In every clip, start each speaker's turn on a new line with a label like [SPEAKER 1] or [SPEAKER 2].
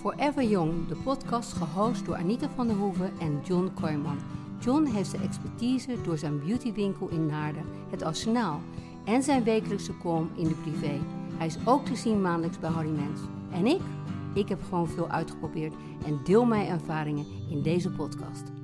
[SPEAKER 1] Forever Young, de podcast gehost door Anita van der Hoeven en John Kooijman. John heeft de expertise door zijn beautywinkel in Naarden, het Arsenaal, en zijn wekelijkse column in de privé. Hij is ook te zien maandelijks bij Harry Mens. En ik? Ik heb gewoon veel uitgeprobeerd en deel mijn ervaringen in deze podcast.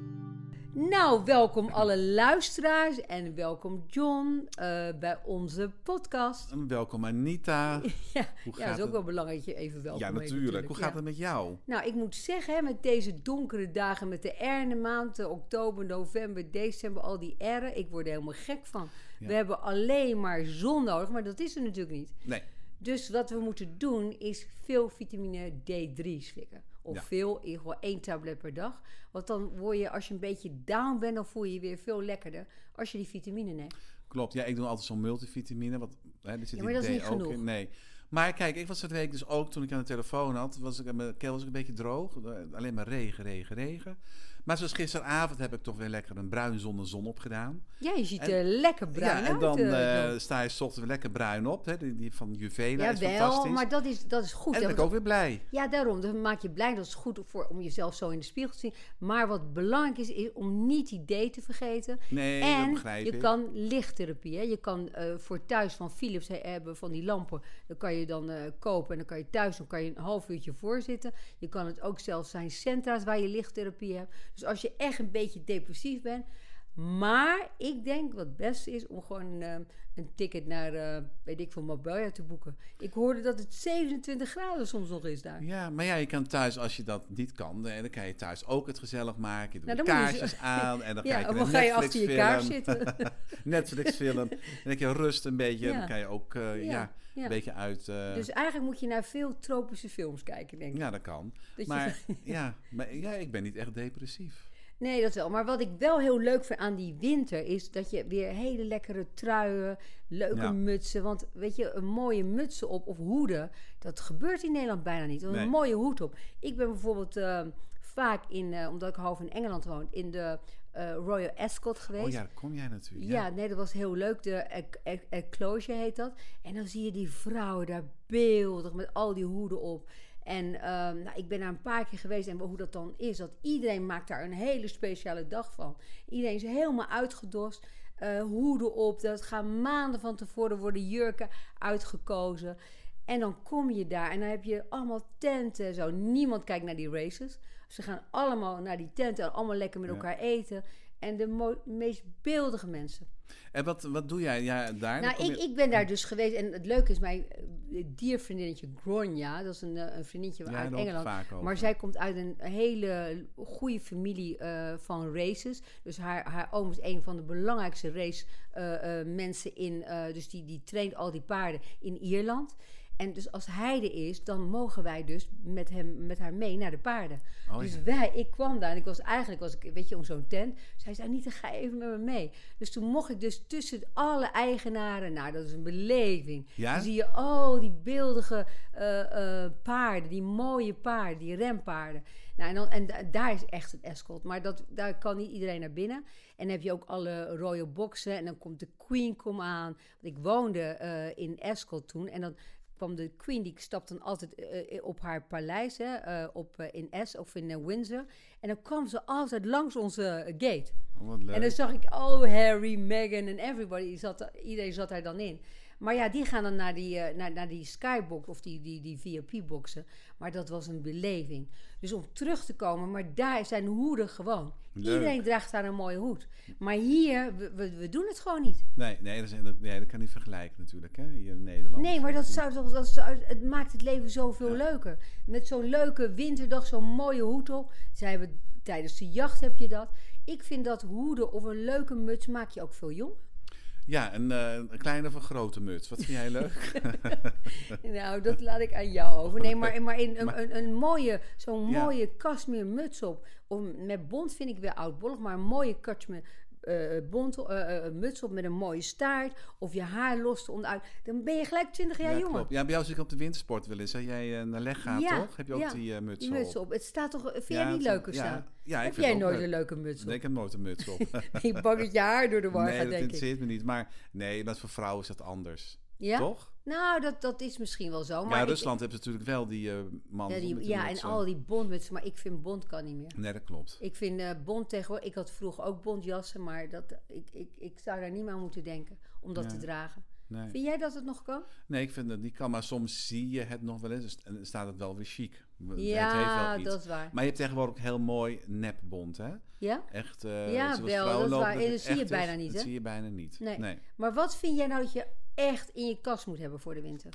[SPEAKER 1] Nou, welkom alle luisteraars en welkom John eh, bij onze podcast.
[SPEAKER 2] En welkom Anita.
[SPEAKER 1] Ja,
[SPEAKER 2] Hoe
[SPEAKER 1] ja dat is ook
[SPEAKER 2] het?
[SPEAKER 1] wel belangrijk dat je even welkom
[SPEAKER 2] ja,
[SPEAKER 1] heet
[SPEAKER 2] natuurlijk. Hoe gaat
[SPEAKER 1] ja.
[SPEAKER 2] het met jou?
[SPEAKER 1] Nou, ik moet zeggen, met deze donkere dagen, met de erne maanden, oktober, november, december, al die erren, ik word er helemaal gek van.
[SPEAKER 2] Ja.
[SPEAKER 1] We hebben alleen maar zon nodig, maar dat is er natuurlijk niet.
[SPEAKER 2] Nee.
[SPEAKER 1] Dus wat we moeten doen is veel vitamine D3 slikken. Of
[SPEAKER 2] Ja.
[SPEAKER 1] veel, in geval één tablet per dag. Want dan word je, als je een beetje down bent, dan voel je je weer veel lekkerder als je die vitamine neemt.
[SPEAKER 2] Klopt. Ja, ik doe altijd zo'n multivitamine. Wat, hè, er zit
[SPEAKER 1] Ja, maar dat is
[SPEAKER 2] D
[SPEAKER 1] niet
[SPEAKER 2] ook
[SPEAKER 1] genoeg.
[SPEAKER 2] in. Nee. Maar kijk, ik was het week dus ook, toen ik aan de telefoon had, was ik, mijn keel was ook een beetje droog. Eh, Alleen maar regen, regen, regen. Maar zoals gisteravond heb ik toch weer lekker een bruin zon opgedaan.
[SPEAKER 1] Ja, je ziet
[SPEAKER 2] En-
[SPEAKER 1] er lekker bruin
[SPEAKER 2] ja, en
[SPEAKER 1] uit.
[SPEAKER 2] dan
[SPEAKER 1] eh,
[SPEAKER 2] eh, sta je ochtends weer lekker bruin op. Hè? Die, die van Juvela is
[SPEAKER 1] Jawel,
[SPEAKER 2] fantastisch.
[SPEAKER 1] maar dat is, dat is goed.
[SPEAKER 2] en dan ben ik ook weer blij.
[SPEAKER 1] Ja, daarom. Dat maakt je blij. Dat is goed voor, om jezelf zo in de spiegel te zien. Maar wat belangrijk is, is om niet die D te vergeten.
[SPEAKER 2] Nee, dat
[SPEAKER 1] en
[SPEAKER 2] begrijp
[SPEAKER 1] je
[SPEAKER 2] ik.
[SPEAKER 1] kan lichttherapie. Hè? Je kan eh, voor thuis van Philips he- hebben van die lampen. Dan kan je dan kopen en dan kan je thuis dan kan je een half uurtje voor zitten. Je kan het ook zelfs zijn centra's waar je lichttherapie hebt. Dus als je echt een beetje depressief bent. Maar ik denk wat het beste is om gewoon een ticket naar, eh, weet ik veel, Marbella te boeken. Ik hoorde dat het 27 graden soms nog is daar.
[SPEAKER 2] Ja, maar ja, je kan thuis, als je dat niet kan, eh, dan kan je thuis ook het gezellig maken. Je doet
[SPEAKER 1] Nou, je
[SPEAKER 2] kaarsjes aan en dan
[SPEAKER 1] Ja,
[SPEAKER 2] kijk je een
[SPEAKER 1] dan ga je achter je kaars
[SPEAKER 2] Netflix-film. En dan heb je rust een beetje.
[SPEAKER 1] Ja.
[SPEAKER 2] Dan kan je ook eh,
[SPEAKER 1] Ja,
[SPEAKER 2] ja,
[SPEAKER 1] ja.
[SPEAKER 2] een beetje uit... eh,
[SPEAKER 1] Dus eigenlijk moet je naar veel tropische films kijken, denk ik.
[SPEAKER 2] ja, dat kan.
[SPEAKER 1] Dat je-
[SPEAKER 2] Maar, ja, maar ja, ik ben niet echt depressief.
[SPEAKER 1] Nee, dat wel. Maar wat ik wel heel leuk vind aan die winter is dat je weer hele lekkere truien, leuke
[SPEAKER 2] Ja.
[SPEAKER 1] mutsen. Want weet je, een mooie mutsen op of hoeden, dat gebeurt in Nederland bijna niet.
[SPEAKER 2] Nee.
[SPEAKER 1] Een mooie hoed op. Ik ben bijvoorbeeld eh, vaak in, eh, omdat ik half in Engeland woon, in de eh, Royal Ascot geweest.
[SPEAKER 2] Oh ja, daar kom jij natuurlijk.
[SPEAKER 1] Ja, nee, dat was heel leuk. De ec- ec- Enclosure heet dat. En dan zie je die vrouwen daar beeldig met al die hoeden op. En ehm, nou, ik ben daar een paar keer geweest en hoe dat dan is, dat iedereen maakt daar een hele speciale dag van. Iedereen is helemaal uitgedost, eh, hoeden op, dat gaan maanden van tevoren worden jurken uitgekozen. En dan kom je daar en dan heb je allemaal tenten en zo. Niemand kijkt naar die races. Ze gaan allemaal naar die tenten en allemaal lekker met
[SPEAKER 2] Ja.
[SPEAKER 1] elkaar eten. En de meest beeldige mensen.
[SPEAKER 2] En wat, wat doe jij ja, daar?
[SPEAKER 1] Nou, ik,
[SPEAKER 2] je-
[SPEAKER 1] ik ben daar dus geweest. En het leuke is, mijn eh, diervriendinnetje Gronja, dat is een, eh, een vriendinnetje
[SPEAKER 2] Ja,
[SPEAKER 1] uit Engeland. Maar zij komt uit een hele goede familie eh, van races. Dus haar, haar oom is een van de belangrijkste race mensen in. dus die, die traint al die paarden in Ierland. En dus als hij er is, dan mogen wij dus met, hem, met haar mee naar de paarden.
[SPEAKER 2] Oh,
[SPEAKER 1] dus
[SPEAKER 2] ja.
[SPEAKER 1] wij, ik kwam daar en ik was eigenlijk, was ik, weet je, om zo'n tent. Zij zei, niet, ga even met me mee. Dus toen mocht ik dus tussen alle eigenaren, nou dat is een beleving.
[SPEAKER 2] Ja?
[SPEAKER 1] Dan zie je al die beeldige eh, eh, paarden, die mooie paarden, die rempaarden. Nou, en, dan, en da- daar is echt het escort. Maar dat, daar kan niet iedereen naar binnen. En dan heb je ook alle royal boxen. En dan komt de queen kom aan. Want ik woonde eh, in Ascot toen. En dan kwam de queen, die stapte dan altijd eh, op haar paleis. Hè, eh, op, eh, in Es of in eh, Windsor. En dan kwam ze altijd langs onze eh, gate.
[SPEAKER 2] Oh.
[SPEAKER 1] En dan zag ik, oh, Harry, Meghan en everybody, zat, er- iedereen zat daar dan in. Maar ja, die gaan dan naar die, eh, naar, naar die skybox of die, die, die VIP-boxen. Maar dat was een beleving. Dus om terug te komen, maar daar zijn hoeden gewoon.
[SPEAKER 2] Leuk.
[SPEAKER 1] Iedereen draagt daar een mooie hoed. Maar hier, we, we, we doen het gewoon niet.
[SPEAKER 2] Nee, nee, dat, is, dat, nee, dat kan niet vergelijken natuurlijk, hè, hier in Nederland.
[SPEAKER 1] Nee, maar dat zou toch, dat zou, het maakt het leven zoveel
[SPEAKER 2] Ja.
[SPEAKER 1] leuker. Met zo'n leuke winterdag, zo'n mooie hoed op. Zij hebben, tijdens de jacht heb je dat. Ik vind dat hoeden of een leuke muts maak je ook veel jonger.
[SPEAKER 2] Ja, een, eh, een kleine of een grote muts. Wat vind jij leuk?
[SPEAKER 1] Nou, dat laat ik aan jou over. Nee, maar, maar, in, een,
[SPEAKER 2] Maar-
[SPEAKER 1] een, een mooie, zo'n
[SPEAKER 2] Ja.
[SPEAKER 1] mooie kasmeer muts op. Of met bont vind ik weer oudbollig, maar een mooie kasmeer eh, bont, eh, muts op met een mooie staart. Of je haar los onderuit. Dan ben je gelijk 20 jaar
[SPEAKER 2] ja,
[SPEAKER 1] jonger.
[SPEAKER 2] klopt. Ja, bij jou zit ik op de wintersport wel eens. Hè? Jij naar leg gaat,
[SPEAKER 1] Ja,
[SPEAKER 2] toch? Heb je ook
[SPEAKER 1] ja,
[SPEAKER 2] die muts
[SPEAKER 1] Die
[SPEAKER 2] op?
[SPEAKER 1] muts op. Het staat toch, vind jij niet
[SPEAKER 2] het-
[SPEAKER 1] leuker
[SPEAKER 2] ja,
[SPEAKER 1] staan?
[SPEAKER 2] Ja, ik
[SPEAKER 1] heb
[SPEAKER 2] vind
[SPEAKER 1] jij
[SPEAKER 2] het
[SPEAKER 1] nooit een leuke muts op?
[SPEAKER 2] Nee, ik heb nooit een muts op.
[SPEAKER 1] ik bang dat je haar door de war
[SPEAKER 2] nee,
[SPEAKER 1] gaat,
[SPEAKER 2] dat
[SPEAKER 1] denk ik.
[SPEAKER 2] interesseert me niet. Maar nee, dat voor vrouwen is dat anders.
[SPEAKER 1] Ja?
[SPEAKER 2] Toch?
[SPEAKER 1] Nou, dat, dat is misschien wel zo. Maar
[SPEAKER 2] ja,
[SPEAKER 1] ik-
[SPEAKER 2] Rusland heeft natuurlijk wel die eh man.
[SPEAKER 1] Ja, die, ja en al die bondmutsen. Maar ik vind bond kan niet meer.
[SPEAKER 2] Nee, dat klopt.
[SPEAKER 1] Ik vind eh, bond tegenwoordig... Ik had vroeger ook bondjassen, maar dat, ik, ik, ik zou daar niet meer aan moeten denken om dat
[SPEAKER 2] Ja.
[SPEAKER 1] te dragen.
[SPEAKER 2] Nee.
[SPEAKER 1] Vind jij dat het nog kan?
[SPEAKER 2] nee, ik vind dat niet kan. Maar soms zie je het nog wel eens en dan staat het wel weer chic. Het heeft
[SPEAKER 1] ja,
[SPEAKER 2] wel iets.
[SPEAKER 1] dat is waar.
[SPEAKER 2] Maar je hebt tegenwoordig ook heel mooi nepbond, hè?
[SPEAKER 1] Ja?
[SPEAKER 2] Echt. eh,
[SPEAKER 1] Ja, wel, dat is waar. En dat zie je bijna
[SPEAKER 2] is,
[SPEAKER 1] niet,
[SPEAKER 2] Dat
[SPEAKER 1] hè?
[SPEAKER 2] zie je bijna niet.
[SPEAKER 1] Nee. Maar wat vind jij nou dat je echt in je kast moet hebben voor de winter?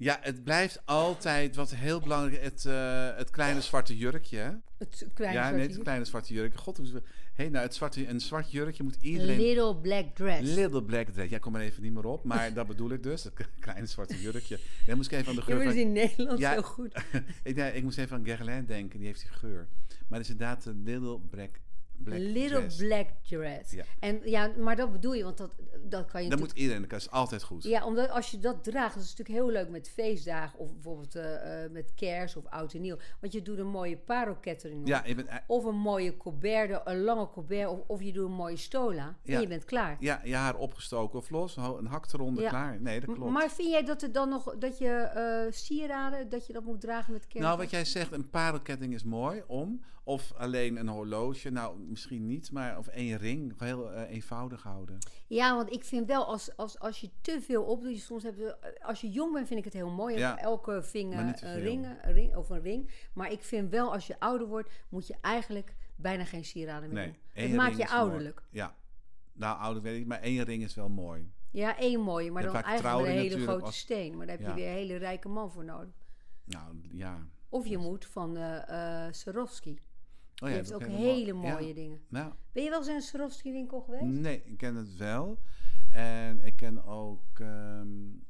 [SPEAKER 2] Ja, het blijft altijd wat heel belangrijk het, eh, het kleine zwarte jurkje.
[SPEAKER 1] Het kleine
[SPEAKER 2] ja,
[SPEAKER 1] zwarte
[SPEAKER 2] nee, het
[SPEAKER 1] jurk.
[SPEAKER 2] kleine zwarte jurkje. God, hoe hey, nou, het zwarte, een zwart jurkje moet iedereen.
[SPEAKER 1] Little black dress.
[SPEAKER 2] Little black dress. Jij komt er even niet meer op, maar dat bedoel ik dus. Het kleine zwarte jurkje. Dan moest ik even aan de
[SPEAKER 1] Je
[SPEAKER 2] geur
[SPEAKER 1] bent
[SPEAKER 2] van...
[SPEAKER 1] in Nederland
[SPEAKER 2] Ja.
[SPEAKER 1] zo goed.
[SPEAKER 2] ik, nee, ik moest even aan Guerlain denken, die heeft die geur. Maar het is inderdaad een little black, black
[SPEAKER 1] Little
[SPEAKER 2] dress.
[SPEAKER 1] black dress.
[SPEAKER 2] Ja.
[SPEAKER 1] En ja, maar dat bedoel je, want dat, dat kan je
[SPEAKER 2] Dat moet iedereen, dat is altijd goed.
[SPEAKER 1] Ja, omdat als je dat draagt, dat is natuurlijk heel leuk met feestdagen of bijvoorbeeld eh, eh, met kerst of oud en nieuw. Want je doet een mooie parelkettering op.
[SPEAKER 2] Ja, je bent,
[SPEAKER 1] Of een mooie colbert, een lange colbert, of, of je doet een mooie stola.
[SPEAKER 2] Ja.
[SPEAKER 1] En je bent klaar.
[SPEAKER 2] ja, je haar opgestoken of los, een hak eronder,
[SPEAKER 1] Ja.
[SPEAKER 2] klaar. Nee, dat klopt.
[SPEAKER 1] Maar vind jij dat er dan nog, dat je eh, sieraden, dat je dat moet dragen met kerst?
[SPEAKER 2] Nou, wat jij zegt, een parelketting is mooi om. Of alleen een horloge. Nou, misschien niet, maar of één ring. Heel eh, eenvoudig houden.
[SPEAKER 1] Ja, want ik vind wel, als, als, als je te veel opdoet, soms hebben, als je jong bent vind ik het heel mooi.
[SPEAKER 2] Ja,
[SPEAKER 1] elke vinger
[SPEAKER 2] te
[SPEAKER 1] een
[SPEAKER 2] veel.
[SPEAKER 1] ring, of een ring. Maar ik vind wel, als je ouder wordt, moet je eigenlijk bijna geen sieraden meer
[SPEAKER 2] Nee,
[SPEAKER 1] doen. Het maakt je
[SPEAKER 2] is mooi.
[SPEAKER 1] ouderlijk.
[SPEAKER 2] Ja. Nou, ouder weet ik, maar één ring is wel mooi.
[SPEAKER 1] Ja, één mooie, maar dan eigenlijk een hele grote steen. Maar daar heb
[SPEAKER 2] Ja.
[SPEAKER 1] je weer een hele rijke man voor nodig.
[SPEAKER 2] Nou, ja.
[SPEAKER 1] Of je moet van eh eh Swarovski.
[SPEAKER 2] Oh,
[SPEAKER 1] Die
[SPEAKER 2] ja,
[SPEAKER 1] heeft ook
[SPEAKER 2] mo-
[SPEAKER 1] hele mooie
[SPEAKER 2] Ja.
[SPEAKER 1] dingen.
[SPEAKER 2] Nou,
[SPEAKER 1] Ben je wel eens in een Swarovski winkel geweest?
[SPEAKER 2] nee, ik ken het wel. En ik ken ook ehm,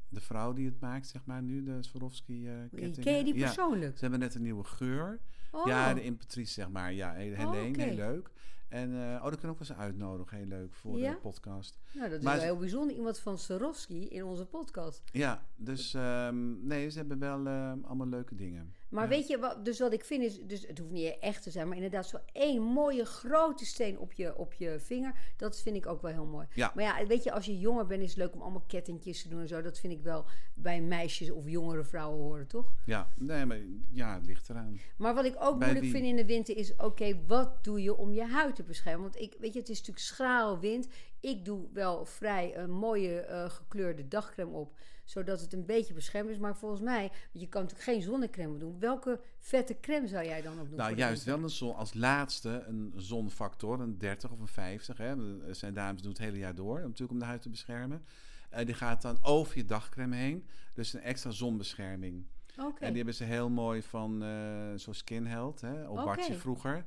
[SPEAKER 2] de vrouw die het maakt, zeg maar, nu, de Swarovski eh kettingen.
[SPEAKER 1] Ken je die
[SPEAKER 2] Ja,
[SPEAKER 1] persoonlijk?
[SPEAKER 2] ze hebben net een nieuwe geur.
[SPEAKER 1] Oh.
[SPEAKER 2] Ja, de impetrice, zeg maar. Ja, heel,
[SPEAKER 1] Oh,
[SPEAKER 2] Helene,
[SPEAKER 1] oké.
[SPEAKER 2] heel leuk. En, eh, oh, dat kunnen we ook eens uitnodigen. Heel leuk voor
[SPEAKER 1] Ja?
[SPEAKER 2] de podcast.
[SPEAKER 1] Nou, dat is
[SPEAKER 2] Maar
[SPEAKER 1] wel heel bijzonder. Iemand van Swarovski in onze podcast.
[SPEAKER 2] Ja, dus ehm, nee, ze hebben wel ehm, allemaal leuke dingen.
[SPEAKER 1] Maar
[SPEAKER 2] Ja.
[SPEAKER 1] weet je, wat, dus wat ik vind is, dus het hoeft niet echt te zijn, maar inderdaad zo één mooie grote steen op je, op je vinger, dat vind ik ook wel heel mooi.
[SPEAKER 2] Ja.
[SPEAKER 1] Maar ja, weet je, als je jonger bent is het leuk om allemaal kettingjes te doen en zo. Dat vind ik wel bij meisjes of jongere vrouwen horen, toch?
[SPEAKER 2] Ja, nee, maar ja, het ligt eraan.
[SPEAKER 1] Maar wat ik ook
[SPEAKER 2] Bij
[SPEAKER 1] moeilijk
[SPEAKER 2] wie?
[SPEAKER 1] vind in de winter is, oké, wat doe je om je huid te beschermen? Want ik, weet je, het is natuurlijk schraal wind. Ik doe wel vrij een mooie eh, gekleurde dagcreme op, zodat het een beetje beschermd is. Maar volgens mij, je kan natuurlijk geen zonnecreme doen. Welke vette crème zou jij dan ook doen?
[SPEAKER 2] Nou, juist wel een zon, als laatste een zonfactor, een 30 of een 50. Hè. Er zijn dames doen het hele jaar door, natuurlijk om de huid te beschermen. Eh, die gaat dan over je dagcreme heen. Dus een extra zonbescherming.
[SPEAKER 1] Oké.
[SPEAKER 2] En die hebben ze heel mooi van eh zo'n Skin Health, hè, op. Bartje vroeger.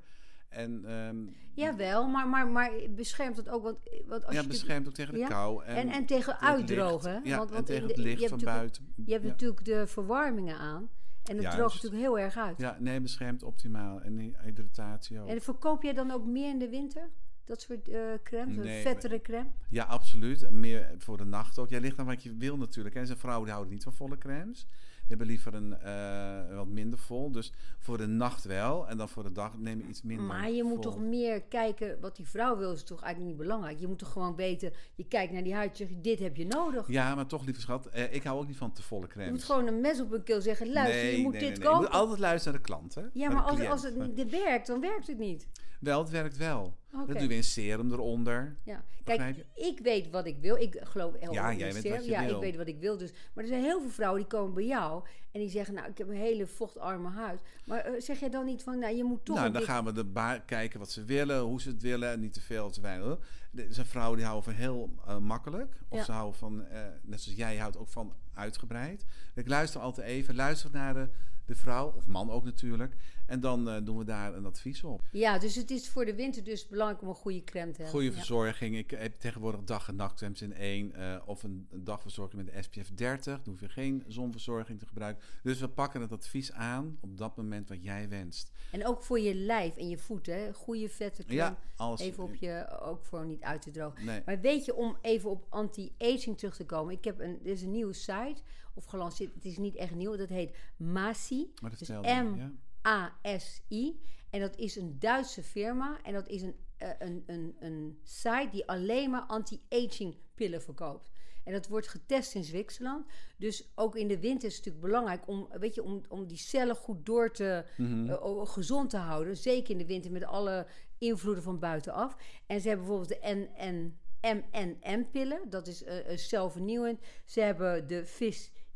[SPEAKER 2] En ehm,
[SPEAKER 1] Jawel, maar, maar, maar beschermt het ook? Want, want als
[SPEAKER 2] ja,
[SPEAKER 1] je
[SPEAKER 2] beschermt ook tegen de
[SPEAKER 1] Ja,
[SPEAKER 2] kou. En,
[SPEAKER 1] En, en tegen uitdrogen.
[SPEAKER 2] Ja,
[SPEAKER 1] want, want
[SPEAKER 2] tegen het licht
[SPEAKER 1] je hebt
[SPEAKER 2] van
[SPEAKER 1] natuurlijk-
[SPEAKER 2] buiten.
[SPEAKER 1] Je hebt
[SPEAKER 2] ja.
[SPEAKER 1] natuurlijk de verwarmingen aan. En het
[SPEAKER 2] Juist.
[SPEAKER 1] droogt natuurlijk heel erg uit.
[SPEAKER 2] ja, nee, beschermt optimaal. En hydratatie ook.
[SPEAKER 1] En verkoop jij dan ook meer in de winter? Dat soort eh crème,
[SPEAKER 2] Nee,
[SPEAKER 1] vettere crème?
[SPEAKER 2] Ja, absoluut. Meer voor de nacht ook. Jij ligt aan wat je wil natuurlijk. En zijn vrouwen die houden niet van volle crèmes. Die hebben liever een eh, wat minder vol. Dus voor de nacht wel. En dan voor de dag neem je iets minder
[SPEAKER 1] Maar je moet toch meer kijken wat die vrouw wil, is toch eigenlijk niet belangrijk. Je moet toch gewoon weten, je kijkt naar die huid, zeg je, dit heb je nodig.
[SPEAKER 2] Ja, maar toch, lieve schat. eh, ik hou ook niet van te volle
[SPEAKER 1] je
[SPEAKER 2] crèmes.
[SPEAKER 1] moet gewoon een mes op een keel zeggen, luister,
[SPEAKER 2] nee,
[SPEAKER 1] je moet
[SPEAKER 2] nee,
[SPEAKER 1] dit
[SPEAKER 2] nee, nee. Je
[SPEAKER 1] kopen.
[SPEAKER 2] moet altijd luisteren naar de klant, hè?
[SPEAKER 1] Ja,
[SPEAKER 2] Naar
[SPEAKER 1] maar als, als het niet werkt, dan werkt het niet.
[SPEAKER 2] Wel, het werkt wel.
[SPEAKER 1] Oké.
[SPEAKER 2] Dan doe je een serum eronder.
[SPEAKER 1] Ja. Kijk, ik weet wat ik wil. Ik geloof heel
[SPEAKER 2] Ja, jij weet
[SPEAKER 1] serum.
[SPEAKER 2] wat je
[SPEAKER 1] ja,
[SPEAKER 2] wil.
[SPEAKER 1] ik weet wat ik wil. Dus. Maar er zijn heel veel vrouwen die komen bij jou en die zeggen, nou, ik heb een hele vochtarme huid. Maar eh, zeg jij dan niet van, nou, je moet toch
[SPEAKER 2] nou, dan gaan we de kijken wat ze willen, hoe ze het willen. en Niet te veel, te weinig. Er zijn vrouwen die houden van heel eh, makkelijk. Of
[SPEAKER 1] Ja.
[SPEAKER 2] ze houden van, eh, net zoals jij houdt ook van uitgebreid. Ik luister altijd even. Luister naar de, de vrouw, of man ook natuurlijk. En dan eh, doen we daar een advies op.
[SPEAKER 1] Ja, dus het is voor de winter dus belangrijk om een goede crème te hebben.
[SPEAKER 2] Goede
[SPEAKER 1] Ja.
[SPEAKER 2] verzorging. Ik heb tegenwoordig dag- en nachtcremes in één. eh, of een, een dagverzorging met de SPF 30. Dan hoef je geen zonverzorging te gebruiken. Dus we pakken het advies aan op dat moment wat jij wenst.
[SPEAKER 1] En ook voor je lijf en je voeten, goede vette crème.
[SPEAKER 2] Ja, alles.
[SPEAKER 1] Even op je, ook voor niet uit te drogen.
[SPEAKER 2] Nee.
[SPEAKER 1] Maar weet je, om even op anti-aging terug te komen. Ik heb een, er is een nieuwe site, of gelanceerd, het is niet echt nieuw. Dat heet Masi.
[SPEAKER 2] Maar dat
[SPEAKER 1] Dus M
[SPEAKER 2] ja.
[SPEAKER 1] ASI. En dat is een Duitse firma. En dat is een, eh, een, een, een site die alleen maar anti-aging pillen verkoopt. En dat wordt getest in Zwitserland. Dus ook in de winter is het natuurlijk belangrijk om, weet je, om, om die cellen goed door te,
[SPEAKER 2] Mhm.
[SPEAKER 1] eh, gezond te houden. Zeker in de winter met alle invloeden van buitenaf. En ze hebben bijvoorbeeld de NN, MNM-pillen. Dat is eh, eh, zelfvernieuwend. Ze hebben de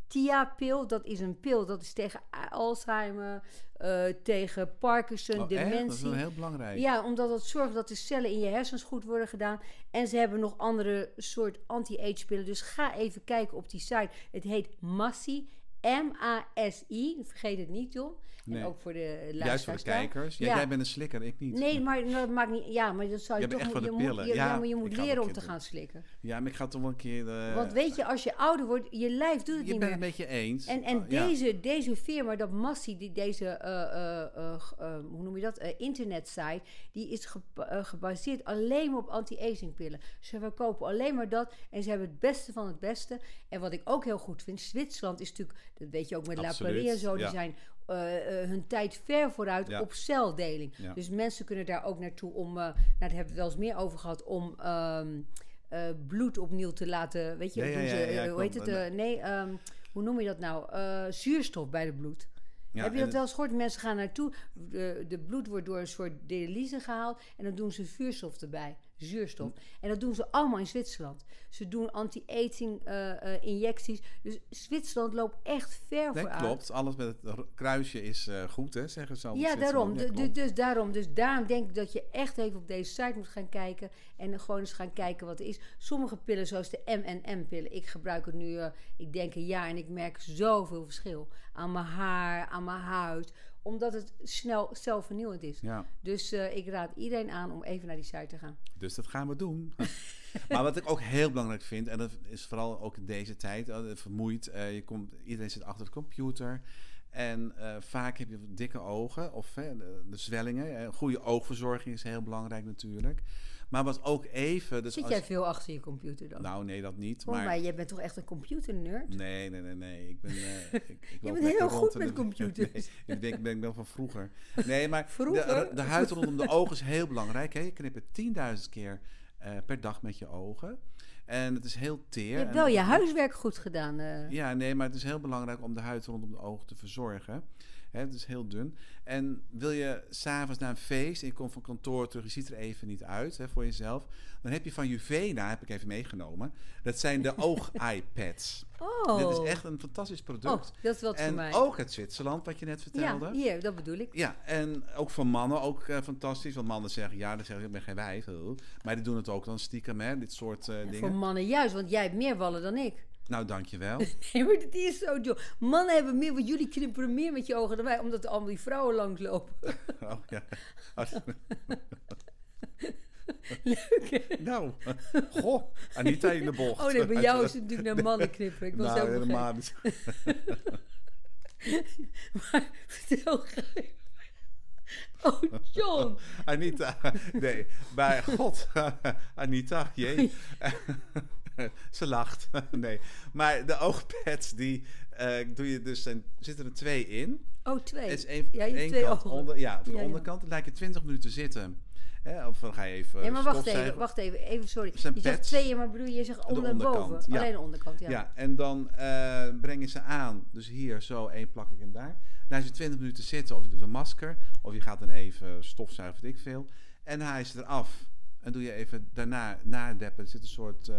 [SPEAKER 1] Vistia-pil. Dat is een pil dat is tegen Alzheimer, eh, tegen Parkinson,
[SPEAKER 2] Oh, echt?
[SPEAKER 1] dementie.
[SPEAKER 2] Dat is wel heel belangrijk.
[SPEAKER 1] Ja, omdat dat zorgt dat de cellen in je hersens goed worden gedaan. En ze hebben nog andere soort anti-age pillen. Dus ga even kijken op die site. Het heet Massi. M-A-S-I. Vergeet het niet.
[SPEAKER 2] Nee.
[SPEAKER 1] En ook voor de luisteraars.
[SPEAKER 2] Juist voor de kijkers. Ja,
[SPEAKER 1] Ja.
[SPEAKER 2] Jij bent een slikker, ik niet.
[SPEAKER 1] Nee, maar dat maakt niet... Ja, maar dat zou je
[SPEAKER 2] bent
[SPEAKER 1] toch...
[SPEAKER 2] echt
[SPEAKER 1] je
[SPEAKER 2] van de
[SPEAKER 1] moet-
[SPEAKER 2] pillen.
[SPEAKER 1] je- ja,
[SPEAKER 2] Ja,
[SPEAKER 1] maar je moet leren om te gaan slikken.
[SPEAKER 2] Ja, maar ik ga toch wel een keer... eh,
[SPEAKER 1] Want weet je, als je ouder wordt, je lijf doet het
[SPEAKER 2] je
[SPEAKER 1] niet
[SPEAKER 2] bent het
[SPEAKER 1] meer.
[SPEAKER 2] een beetje eens.
[SPEAKER 1] En, en
[SPEAKER 2] Oh,
[SPEAKER 1] deze, deze firma, dat Massi, die, deze, eh, eh, hoe noem je dat, internetsite, die is ge- gebaseerd alleen maar op anti-aging pillen. Ze verkopen alleen maar dat en ze hebben het beste van het beste. En wat ik ook heel goed vind, Zwitserland is natuurlijk, dat weet je ook met La
[SPEAKER 2] Absoluut,
[SPEAKER 1] Prairie en zo, die
[SPEAKER 2] ja.
[SPEAKER 1] zijn eh, eh, hun tijd ver vooruit
[SPEAKER 2] Ja.
[SPEAKER 1] op celdeling.
[SPEAKER 2] Ja.
[SPEAKER 1] Dus mensen kunnen daar ook naartoe om, eh, nou daar hebben we het wel eens meer over gehad, om ehm, eh, bloed opnieuw te laten, weet je, ze, hoe heet het, nee, ehm, hoe noem je dat nou? Zuurstof bij de bloed.
[SPEAKER 2] Ja,
[SPEAKER 1] Heb je dat wel eens gehoord? Mensen gaan naartoe, de, de bloed wordt door een soort dialyse gehaald en dan doen ze vuurstof erbij, zuurstof. En dat doen ze allemaal in Zwitserland. Ze doen anti-aging eh, eh, injecties. Dus Zwitserland loopt echt ver
[SPEAKER 2] Nee,
[SPEAKER 1] vooruit.
[SPEAKER 2] klopt. Alles met het kruisje is eh, goed, hè, zeggen ze al.
[SPEAKER 1] Ja, daarom.
[SPEAKER 2] Ja,
[SPEAKER 1] dus daarom. Dus daarom denk ik dat je echt even op deze site moet gaan kijken. En gewoon eens gaan kijken wat er is. Sommige pillen, zoals de M&M-pillen. Ik gebruik het nu, ik denk een jaar. En ik merk zoveel verschil. Aan mijn haar, aan mijn huid. Omdat het snel zelfvernieuwend is.
[SPEAKER 2] Ja,
[SPEAKER 1] Dus eh, ik raad iedereen aan om even naar die site te gaan.
[SPEAKER 2] dus dat gaan we doen. maar wat ik ook heel belangrijk vind, en dat is vooral ook in deze tijd, eh, vermoeid. eh, je komt, iedereen zit achter de computer. En vaak heb je dikke ogen of de, de zwellingen. Goede oogverzorging is heel belangrijk natuurlijk. Maar wat ook even... Dus
[SPEAKER 1] Zit
[SPEAKER 2] als-
[SPEAKER 1] jij veel achter je computer dan?
[SPEAKER 2] Nou, nee, dat niet. Maar
[SPEAKER 1] mij, jij bent toch echt een computernerd?
[SPEAKER 2] Nee, nee, nee, nee. Ik ben. eh, ik, ik loop
[SPEAKER 1] bent heel goed met computers.
[SPEAKER 2] Nee, ik denk, ben ik wel van vroeger. Nee, maar
[SPEAKER 1] Vroeger?
[SPEAKER 2] De, de huid rondom de ogen is heel belangrijk. Hè? Je knipt het 10.000 keer eh, per dag met je ogen. En het is heel teer.
[SPEAKER 1] Je hebt
[SPEAKER 2] en-
[SPEAKER 1] wel je huiswerk goed gedaan. eh.
[SPEAKER 2] Ja, nee, maar het is heel belangrijk om de huid rondom de ogen te verzorgen. Hè, het is heel dun. En wil je s'avonds naar een feest en je komt van kantoor terug, je ziet er even niet uit hè, voor jezelf, dan heb je van Juvena, heb ik even meegenomen, dat zijn de oog-iPads.
[SPEAKER 1] Oh.
[SPEAKER 2] Dit is echt een fantastisch product.
[SPEAKER 1] Oh, dat is wat voor
[SPEAKER 2] en
[SPEAKER 1] mij.
[SPEAKER 2] ook uit Zwitserland, wat je net vertelde.
[SPEAKER 1] ja, hier, dat bedoel ik.
[SPEAKER 2] Ja, en ook voor mannen ook eh, fantastisch. Want mannen zeggen, ja, dan zeggen ik ben geen wijf. Maar die doen het ook dan stiekem, hè, dit soort eh,
[SPEAKER 1] Voor
[SPEAKER 2] dingen.
[SPEAKER 1] mannen juist, want jij hebt meer wallen dan ik.
[SPEAKER 2] Nou, dankjewel.
[SPEAKER 1] Nee, maar dat is zo, joh. Mannen hebben meer, want jullie knipperen meer met je ogen dan wij, omdat er allemaal die vrouwen langslopen.
[SPEAKER 2] oh, ja.
[SPEAKER 1] Leuk, hè?
[SPEAKER 2] nou, goh, Anita in de bocht.
[SPEAKER 1] Oh nee, bij jou is het natuurlijk naar mannen knipperen. Ik was
[SPEAKER 2] nou, helemaal niet.
[SPEAKER 1] Maar vertel graag. Oh, John.
[SPEAKER 2] Anita, nee, bij God, Anita, jee. Ze lacht, nee. Maar de oogpads, die eh, doe je dus, zijn, zitten er twee in.
[SPEAKER 1] Oh, twee.
[SPEAKER 2] Het is één
[SPEAKER 1] ja,
[SPEAKER 2] één
[SPEAKER 1] twee
[SPEAKER 2] kant
[SPEAKER 1] ogen.
[SPEAKER 2] onder, ja, van
[SPEAKER 1] Ja,
[SPEAKER 2] de
[SPEAKER 1] ja.
[SPEAKER 2] onderkant. Dan lijkt je 20 minuten zitten. Hè, of dan ga je even
[SPEAKER 1] Nee, maar wacht even, wacht even, even, sorry.
[SPEAKER 2] Zijn
[SPEAKER 1] Je zegt
[SPEAKER 2] pads.
[SPEAKER 1] tweeën, maar bedoel je, je zegt
[SPEAKER 2] De
[SPEAKER 1] onder en boven?
[SPEAKER 2] ja.
[SPEAKER 1] Alleen de onderkant, ja.
[SPEAKER 2] Ja. en dan eh, breng je ze aan. Dus hier zo één plak ik en daar. Laat je 20 minuten zitten of je doet een masker. Of je gaat dan even stofzuigen, weet ik veel. En je ze eraf. En doe je even daarna nadeppen. Er zit een soort eh,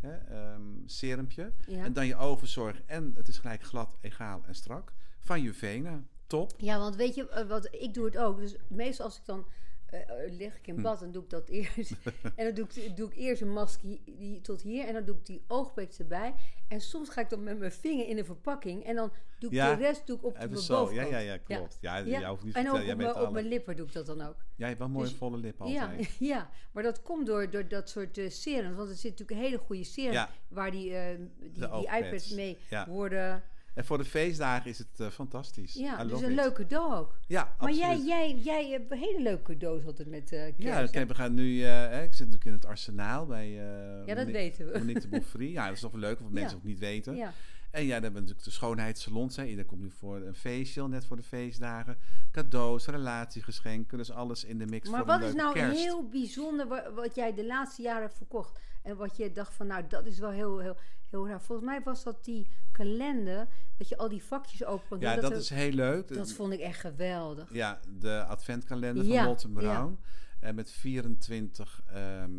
[SPEAKER 2] hè, ehm, serumpje.
[SPEAKER 1] Ja.
[SPEAKER 2] En dan je oogverzorg. En het is gelijk glad, egaal en strak. Van Juvena. Top.
[SPEAKER 1] Ja, want weet je, eh, wat, ik doe het ook. Dus meestal als ik dan eh, lig ik
[SPEAKER 2] Hm.
[SPEAKER 1] in bad, dan doe ik dat eerst. en dan doe ik, doe ik eerst een masker hi- die, tot hier en dan doe ik die oogpets erbij. En soms ga ik dan met mijn vinger in de verpakking en dan doe ik
[SPEAKER 2] Ja,
[SPEAKER 1] de rest doe ik op de
[SPEAKER 2] zo. Ja,
[SPEAKER 1] bovenkant.
[SPEAKER 2] ja, ja, klopt. Ja,
[SPEAKER 1] Ja.
[SPEAKER 2] hoeft niet
[SPEAKER 1] En ook op, mijn, op mijn lippen doe ik dat dan ook.
[SPEAKER 2] Jij hebt wel mooie
[SPEAKER 1] Dus-
[SPEAKER 2] volle lippen
[SPEAKER 1] Ja,
[SPEAKER 2] altijd.
[SPEAKER 1] ja, maar dat komt door, door dat soort eh serums. Want er zit natuurlijk een hele goede serum
[SPEAKER 2] Ja.
[SPEAKER 1] waar die, eh, die, die iPads mee
[SPEAKER 2] Ja.
[SPEAKER 1] worden.
[SPEAKER 2] En voor de feestdagen is het eh, fantastisch.
[SPEAKER 1] Ja, dus een
[SPEAKER 2] it.
[SPEAKER 1] leuk cadeau ook.
[SPEAKER 2] Ja,
[SPEAKER 1] Maar
[SPEAKER 2] absoluut.
[SPEAKER 1] jij, jij, jij hebt een hele leuke cadeaus altijd met kerst.
[SPEAKER 2] Ja, kijk, we gaan nu... eh, ik zit natuurlijk in het arsenaal bij...
[SPEAKER 1] ja, dat
[SPEAKER 2] Monique-
[SPEAKER 1] weten we.
[SPEAKER 2] Monique de. Ja, dat is toch wel leuk, of mensen
[SPEAKER 1] Ja.
[SPEAKER 2] ook niet weten.
[SPEAKER 1] Ja.
[SPEAKER 2] En ja, dan hebben we natuurlijk de schoonheidssalons. Hè. Iedereen komt nu voor een facial, net voor de feestdagen. Cadeaus, relatiegeschenken, dus alles in de mix
[SPEAKER 1] Maar
[SPEAKER 2] voor
[SPEAKER 1] wat is nou
[SPEAKER 2] kerst.
[SPEAKER 1] heel bijzonder wa- wat, jij de laatste jaren hebt verkocht? En wat je dacht van, nou, dat is wel heel, heel, heel raar. Volgens mij was dat die kalender, dat je al die vakjes open kon doen.
[SPEAKER 2] Ja, dat, is heel leuk.
[SPEAKER 1] dat vond ik echt geweldig.
[SPEAKER 2] Ja, de adventkalender van
[SPEAKER 1] Ja,
[SPEAKER 2] Molten
[SPEAKER 1] ja.
[SPEAKER 2] Brown. En met 24 ehm,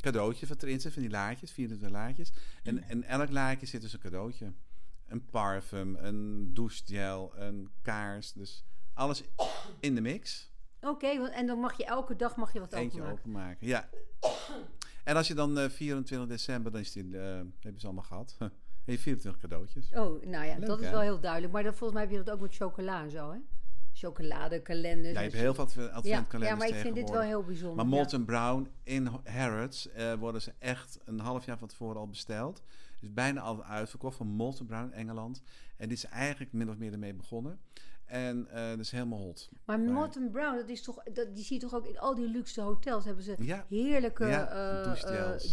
[SPEAKER 2] cadeautjes wat erin zit, van die laadjes, 24 laadjes. En in elk laadje zit dus een cadeautje. Een parfum, een douchegel, een kaars. Dus alles in de mix.
[SPEAKER 1] Oké, en dan mag je elke dag mag je wat
[SPEAKER 2] Eentje
[SPEAKER 1] openmaken.
[SPEAKER 2] openmaken. Ja. En als je dan eh, 24 december, dan is die, eh, heb je ze allemaal gehad. Je 24 cadeautjes.
[SPEAKER 1] Oh, nou ja,
[SPEAKER 2] Leuk,
[SPEAKER 1] dat is
[SPEAKER 2] hè?
[SPEAKER 1] wel heel duidelijk. Maar dan, volgens mij heb je dat ook met chocola en zo, hè? Chocoladekalenders.
[SPEAKER 2] Ja, je
[SPEAKER 1] en
[SPEAKER 2] hebt heel veel
[SPEAKER 1] ja,
[SPEAKER 2] adventkalenders
[SPEAKER 1] ja, maar ik vind dit wel heel bijzonder.
[SPEAKER 2] Maar
[SPEAKER 1] ja.
[SPEAKER 2] Molten Brown in Harrods eh, worden ze echt een half jaar van tevoren al besteld. Dus bijna al uitverkocht van Molten Brown Engeland. En die is eigenlijk min of meer ermee begonnen. En eh dat is helemaal hot.
[SPEAKER 1] Maar. Morton Brown, dat is toch, dat, die zie je toch ook in al die luxe hotels. Hebben ze
[SPEAKER 2] Ja,
[SPEAKER 1] heerlijke
[SPEAKER 2] Ja,
[SPEAKER 1] eh,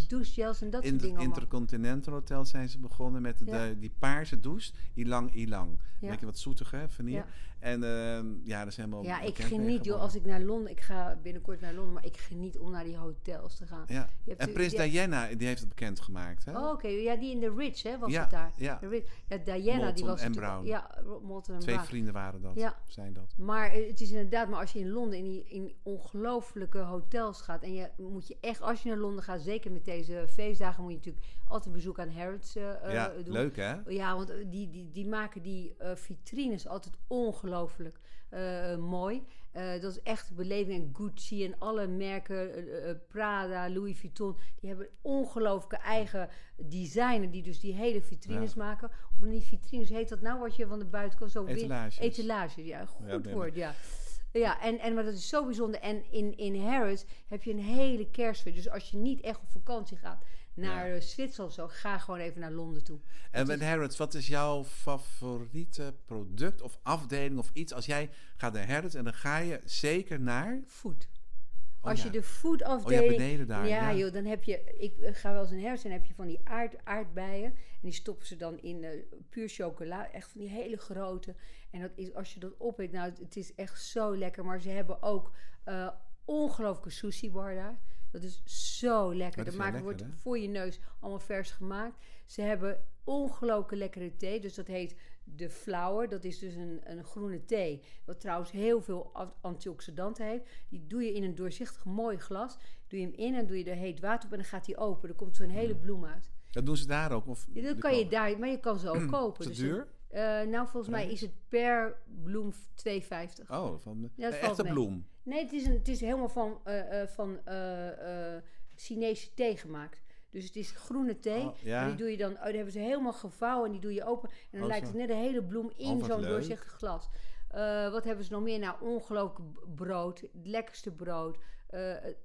[SPEAKER 2] douchegels.
[SPEAKER 1] en dat
[SPEAKER 2] in
[SPEAKER 1] soort
[SPEAKER 2] het
[SPEAKER 1] dingen allemaal.
[SPEAKER 2] Intercontinental Hotel zijn ze begonnen met de, die paarse douche. Ilang Ilang.
[SPEAKER 1] Ja.
[SPEAKER 2] Beetje wat zoetiger, hè, vanille.
[SPEAKER 1] Ja.
[SPEAKER 2] En ehm, ja, dat is helemaal
[SPEAKER 1] Ja, ik geniet joh, als ik naar Londen, ik ga binnenkort naar Londen, maar ik geniet om naar die hotels te gaan.
[SPEAKER 2] Ja.
[SPEAKER 1] Je hebt
[SPEAKER 2] En Prins Diana, die heeft het bekendgemaakt. Hè?
[SPEAKER 1] Oh, oké, ja, die in de Ritz, hè, was
[SPEAKER 2] Ja,
[SPEAKER 1] het daar.
[SPEAKER 2] ja.
[SPEAKER 1] Ja Diana, die was
[SPEAKER 2] en Brown.
[SPEAKER 1] Ja, Molten en
[SPEAKER 2] Twee
[SPEAKER 1] Brown.
[SPEAKER 2] vrienden waren dat,
[SPEAKER 1] Ja.
[SPEAKER 2] zijn dat.
[SPEAKER 1] Maar het is inderdaad, maar als je in Londen in die in ongelofelijke hotels gaat en je moet je echt, als je naar Londen gaat, zeker met deze feestdagen, moet je natuurlijk altijd bezoek aan Harrods eh,
[SPEAKER 2] ja,
[SPEAKER 1] doen.
[SPEAKER 2] leuk hè?
[SPEAKER 1] Ja, want eh, die, die, die maken die vitrines altijd ongelooflijk mooi. Dat is echt beleving. En Gucci en alle merken, Prada, Louis Vuitton, die hebben ongelooflijke eigen designer die dus die hele vitrines maken. Of niet vitrines, heet dat nou wat je van de buitenkant zo win-
[SPEAKER 2] Etalages.
[SPEAKER 1] Etalage, ja, goed
[SPEAKER 2] ben-
[SPEAKER 1] woord, ja. Ja, en, en maar dat is zo bijzonder. En in, in Harrods heb je een hele kerstfeer. Dus als je niet echt op vakantie gaat naar
[SPEAKER 2] Ja.
[SPEAKER 1] eh, Zwitserland zo, ga gewoon even naar Londen toe.
[SPEAKER 2] En met Harrods, wat is jouw favoriete product of afdeling of iets? Als jij gaat naar Harrods en dan ga je zeker naar...
[SPEAKER 1] Food.
[SPEAKER 2] Oh,
[SPEAKER 1] Als
[SPEAKER 2] ja.
[SPEAKER 1] je de
[SPEAKER 2] Oh ja, beneden daar.
[SPEAKER 1] ja,
[SPEAKER 2] Ja,
[SPEAKER 1] joh, dan heb je... Ik eh, ga wel eens in herfst en heb je van die aard, aardbeien. En die stoppen ze dan in eh, puur chocola. Echt van die hele grote. En dat is, als je dat opeet, nou, het, het is echt zo lekker. Maar ze hebben ook eh ongelooflijke sushi bar daar. Dat is zo lekker.
[SPEAKER 2] Dat
[SPEAKER 1] Dat maken wordt
[SPEAKER 2] hè?
[SPEAKER 1] voor je neus allemaal vers gemaakt. Ze hebben ongelooflijke lekkere thee. Dus dat heet de flower. Dat is dus een, een groene thee. Wat trouwens heel veel antioxidanten heeft. Die doe je in een doorzichtig mooi glas. Doe je hem in en doe je er heet water op en dan gaat hij open. Er komt zo'n hele bloem uit.
[SPEAKER 2] Dat doen ze daar ook? Of
[SPEAKER 1] Ja, dat kan je daar, maar je kan ze ook kopen.
[SPEAKER 2] Is het
[SPEAKER 1] Dus
[SPEAKER 2] duur?
[SPEAKER 1] eh, nou, volgens mij is het per bloem 2,50.
[SPEAKER 2] Oh, van de,
[SPEAKER 1] Ja,
[SPEAKER 2] echte bloem.
[SPEAKER 1] Nee, het is, een, het is helemaal van, eh, eh, van eh, Chinese thee gemaakt. Dus het is groene thee.
[SPEAKER 2] Oh, ja.
[SPEAKER 1] Maar die doe je dan, oh, die hebben ze helemaal gevouwen en die doe je open. En dan
[SPEAKER 2] Oh,
[SPEAKER 1] lijkt het net een hele bloem in
[SPEAKER 2] Oh,
[SPEAKER 1] zo'n doorzichtig glas. Wat hebben ze nog meer? Nou, ongelooflijk brood. Het lekkerste brood.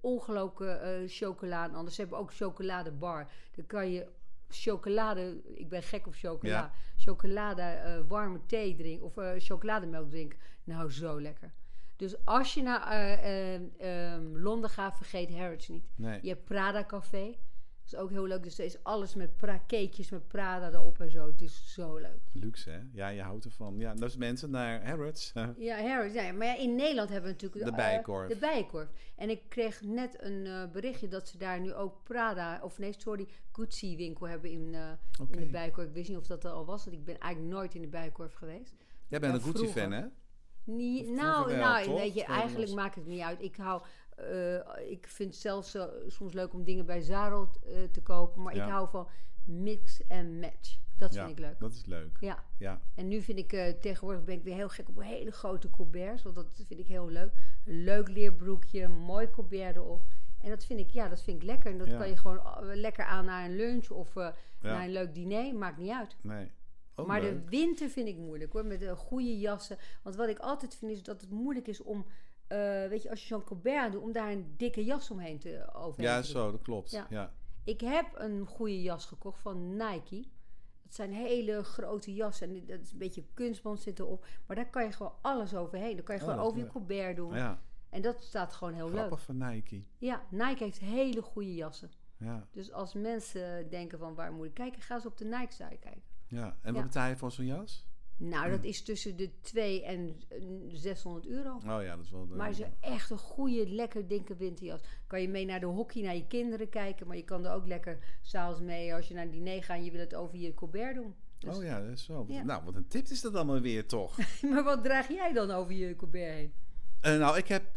[SPEAKER 1] ongelooflijke chocola. En anders ze hebben ook chocoladebar. Dan kan je chocolade... Ik ben gek op chocola.
[SPEAKER 2] Ja.
[SPEAKER 1] Chocolade, warme thee drinken. Of chocolademelk drinken. Nou, zo lekker. Dus als je naar eh, eh, ehm, Londen gaat, vergeet Harrods niet.
[SPEAKER 2] Nee.
[SPEAKER 1] Je hebt Prada Café. Dat is ook heel leuk. Dus er is alles met pra cakejes met Prada erop en zo. Het is zo leuk.
[SPEAKER 2] Luxe, hè? Ja, je houdt ervan. Ja, dus mensen naar Harrods.
[SPEAKER 1] Ja, Harrods. Ja, maar ja, in Nederland hebben we natuurlijk...
[SPEAKER 2] De
[SPEAKER 1] eh,
[SPEAKER 2] Bijenkorf.
[SPEAKER 1] de Bijenkorf. En ik kreeg net een berichtje dat ze daar nu ook Prada... Of nee, sorry, Gucci winkel hebben in, in de Bijenkorf. Ik wist niet of dat er al was. Want ik ben eigenlijk nooit in de Bijenkorf geweest.
[SPEAKER 2] Jij bent
[SPEAKER 1] Ja,
[SPEAKER 2] een Gucci-fan, hè?
[SPEAKER 1] Nou,
[SPEAKER 2] wel,
[SPEAKER 1] nou
[SPEAKER 2] toch?
[SPEAKER 1] weet je, eigenlijk
[SPEAKER 2] was-
[SPEAKER 1] maakt het niet uit. Ik hou, eh, ik vind het zelfs zo- soms leuk om dingen bij Zara eh, te kopen, maar
[SPEAKER 2] Ja.
[SPEAKER 1] ik hou van mix en match. Dat
[SPEAKER 2] ja,
[SPEAKER 1] vind ik leuk.
[SPEAKER 2] dat is leuk.
[SPEAKER 1] Ja,
[SPEAKER 2] Ja,
[SPEAKER 1] en nu vind ik eh, tegenwoordig ben ik weer heel gek op hele grote colberts, want dat vind ik heel leuk. Een leuk leerbroekje, een mooi colbert erop. En dat vind ik, ja, dat vind ik lekker. En dat
[SPEAKER 2] Ja.
[SPEAKER 1] kan je gewoon eh, lekker aan naar een lunch of eh, naar een leuk diner, maakt niet uit.
[SPEAKER 2] nee. Oh,
[SPEAKER 1] maar
[SPEAKER 2] leuk.
[SPEAKER 1] de winter vind ik moeilijk hoor, met de goede jassen. Want wat ik altijd vind is dat het moeilijk is om, eh, weet je, als je zo'n colbert aan doet, om daar een dikke jas omheen te overheen
[SPEAKER 2] Ja,
[SPEAKER 1] te
[SPEAKER 2] zo, dat klopt.
[SPEAKER 1] Ja.
[SPEAKER 2] Ja.
[SPEAKER 1] Ik heb een goede jas gekocht van Nike. Het zijn hele grote jassen en dat is een beetje kunstband zit erop. Maar daar kan je gewoon alles overheen. Dan kan je
[SPEAKER 2] Oh,
[SPEAKER 1] gewoon over je colbert doen.
[SPEAKER 2] ja.
[SPEAKER 1] En dat staat gewoon heel
[SPEAKER 2] Grappig van Nike.
[SPEAKER 1] leuk. Ja, Nike heeft hele goede jassen.
[SPEAKER 2] Ja,
[SPEAKER 1] Dus als mensen denken van waar moet ik kijken, ga eens op de Nike site kijken.
[SPEAKER 2] Ja, en wat
[SPEAKER 1] Ja.
[SPEAKER 2] betaal je voor zo'n jas?
[SPEAKER 1] Nou, dat is tussen de 2 en eh, 600 euro.
[SPEAKER 2] Oh ja, dat is wel...
[SPEAKER 1] Maar het is echt een goede, lekker dikke winterjas. Kan je mee naar de hockey, naar je kinderen kijken. Maar je kan er ook lekker s'avonds mee als je naar een diner gaat en je wil het over je colbert doen. Dus-
[SPEAKER 2] Oh ja, dat is zo.
[SPEAKER 1] Ja.
[SPEAKER 2] Nou, wat een tip is dat allemaal weer toch?
[SPEAKER 1] Maar wat draag jij dan over je colbert heen?
[SPEAKER 2] Eh, nou, ik heb eh,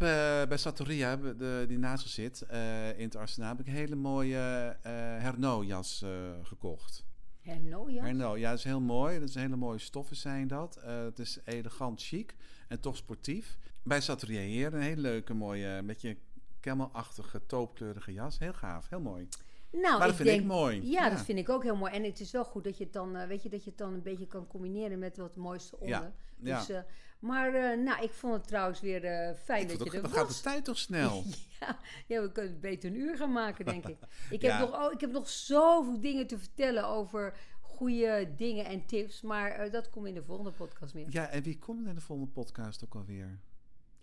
[SPEAKER 2] bij Sartoria, de, die naast ons zit, eh, in het arsenaal, heb ik een hele mooie eh Hernot-jas eh, gekocht.
[SPEAKER 1] Herno, ja?
[SPEAKER 2] Hernot, ja, dat is heel mooi. Dat is hele mooie stoffen zijn dat. Eh, het is elegant chic en toch sportief. Bij Sartoria hier een hele leuke, mooie, beetje camelachtige, toopkleurige jas. Heel gaaf, heel mooi.
[SPEAKER 1] Nou,
[SPEAKER 2] maar dat
[SPEAKER 1] ik
[SPEAKER 2] vind
[SPEAKER 1] denk,
[SPEAKER 2] ik mooi.
[SPEAKER 1] Ja, dat vind ik ook heel mooi. En het is wel goed dat je het dan, eh, weet je, dat je het dan een beetje kan combineren met wat mooiste onder.
[SPEAKER 2] Ja, ja.
[SPEAKER 1] Dus, eh, maar eh, nou, ik vond het trouwens weer eh, fijn
[SPEAKER 2] Ik
[SPEAKER 1] dat je
[SPEAKER 2] ook-
[SPEAKER 1] er
[SPEAKER 2] dan gaat
[SPEAKER 1] was.
[SPEAKER 2] de tijd toch snel.
[SPEAKER 1] Ja, ja, we kunnen beter een uur gaan maken, denk ik. Ik
[SPEAKER 2] Ja.
[SPEAKER 1] heb, nog, oh, ik heb nog zoveel dingen te vertellen over goede dingen en tips. Maar eh, dat komt in de volgende podcast meer.
[SPEAKER 2] Ja, en wie komt in de volgende podcast ook alweer?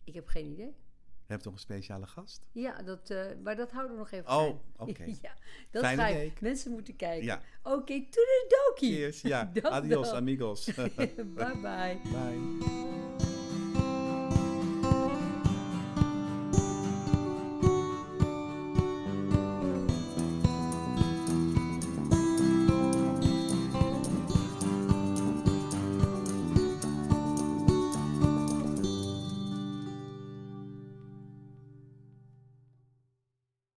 [SPEAKER 1] Ik heb geen idee.
[SPEAKER 2] Je toch een speciale gast?
[SPEAKER 1] Ja, dat, maar dat houden we nog even
[SPEAKER 2] Oh, oké.
[SPEAKER 1] ja, dat
[SPEAKER 2] Fijne
[SPEAKER 1] je.
[SPEAKER 2] week.
[SPEAKER 1] Mensen moeten kijken.
[SPEAKER 2] Ja.
[SPEAKER 1] Oké, toedeledokie.
[SPEAKER 2] Cheers. Ja, adios amigos.
[SPEAKER 1] bye bye.
[SPEAKER 2] Bye.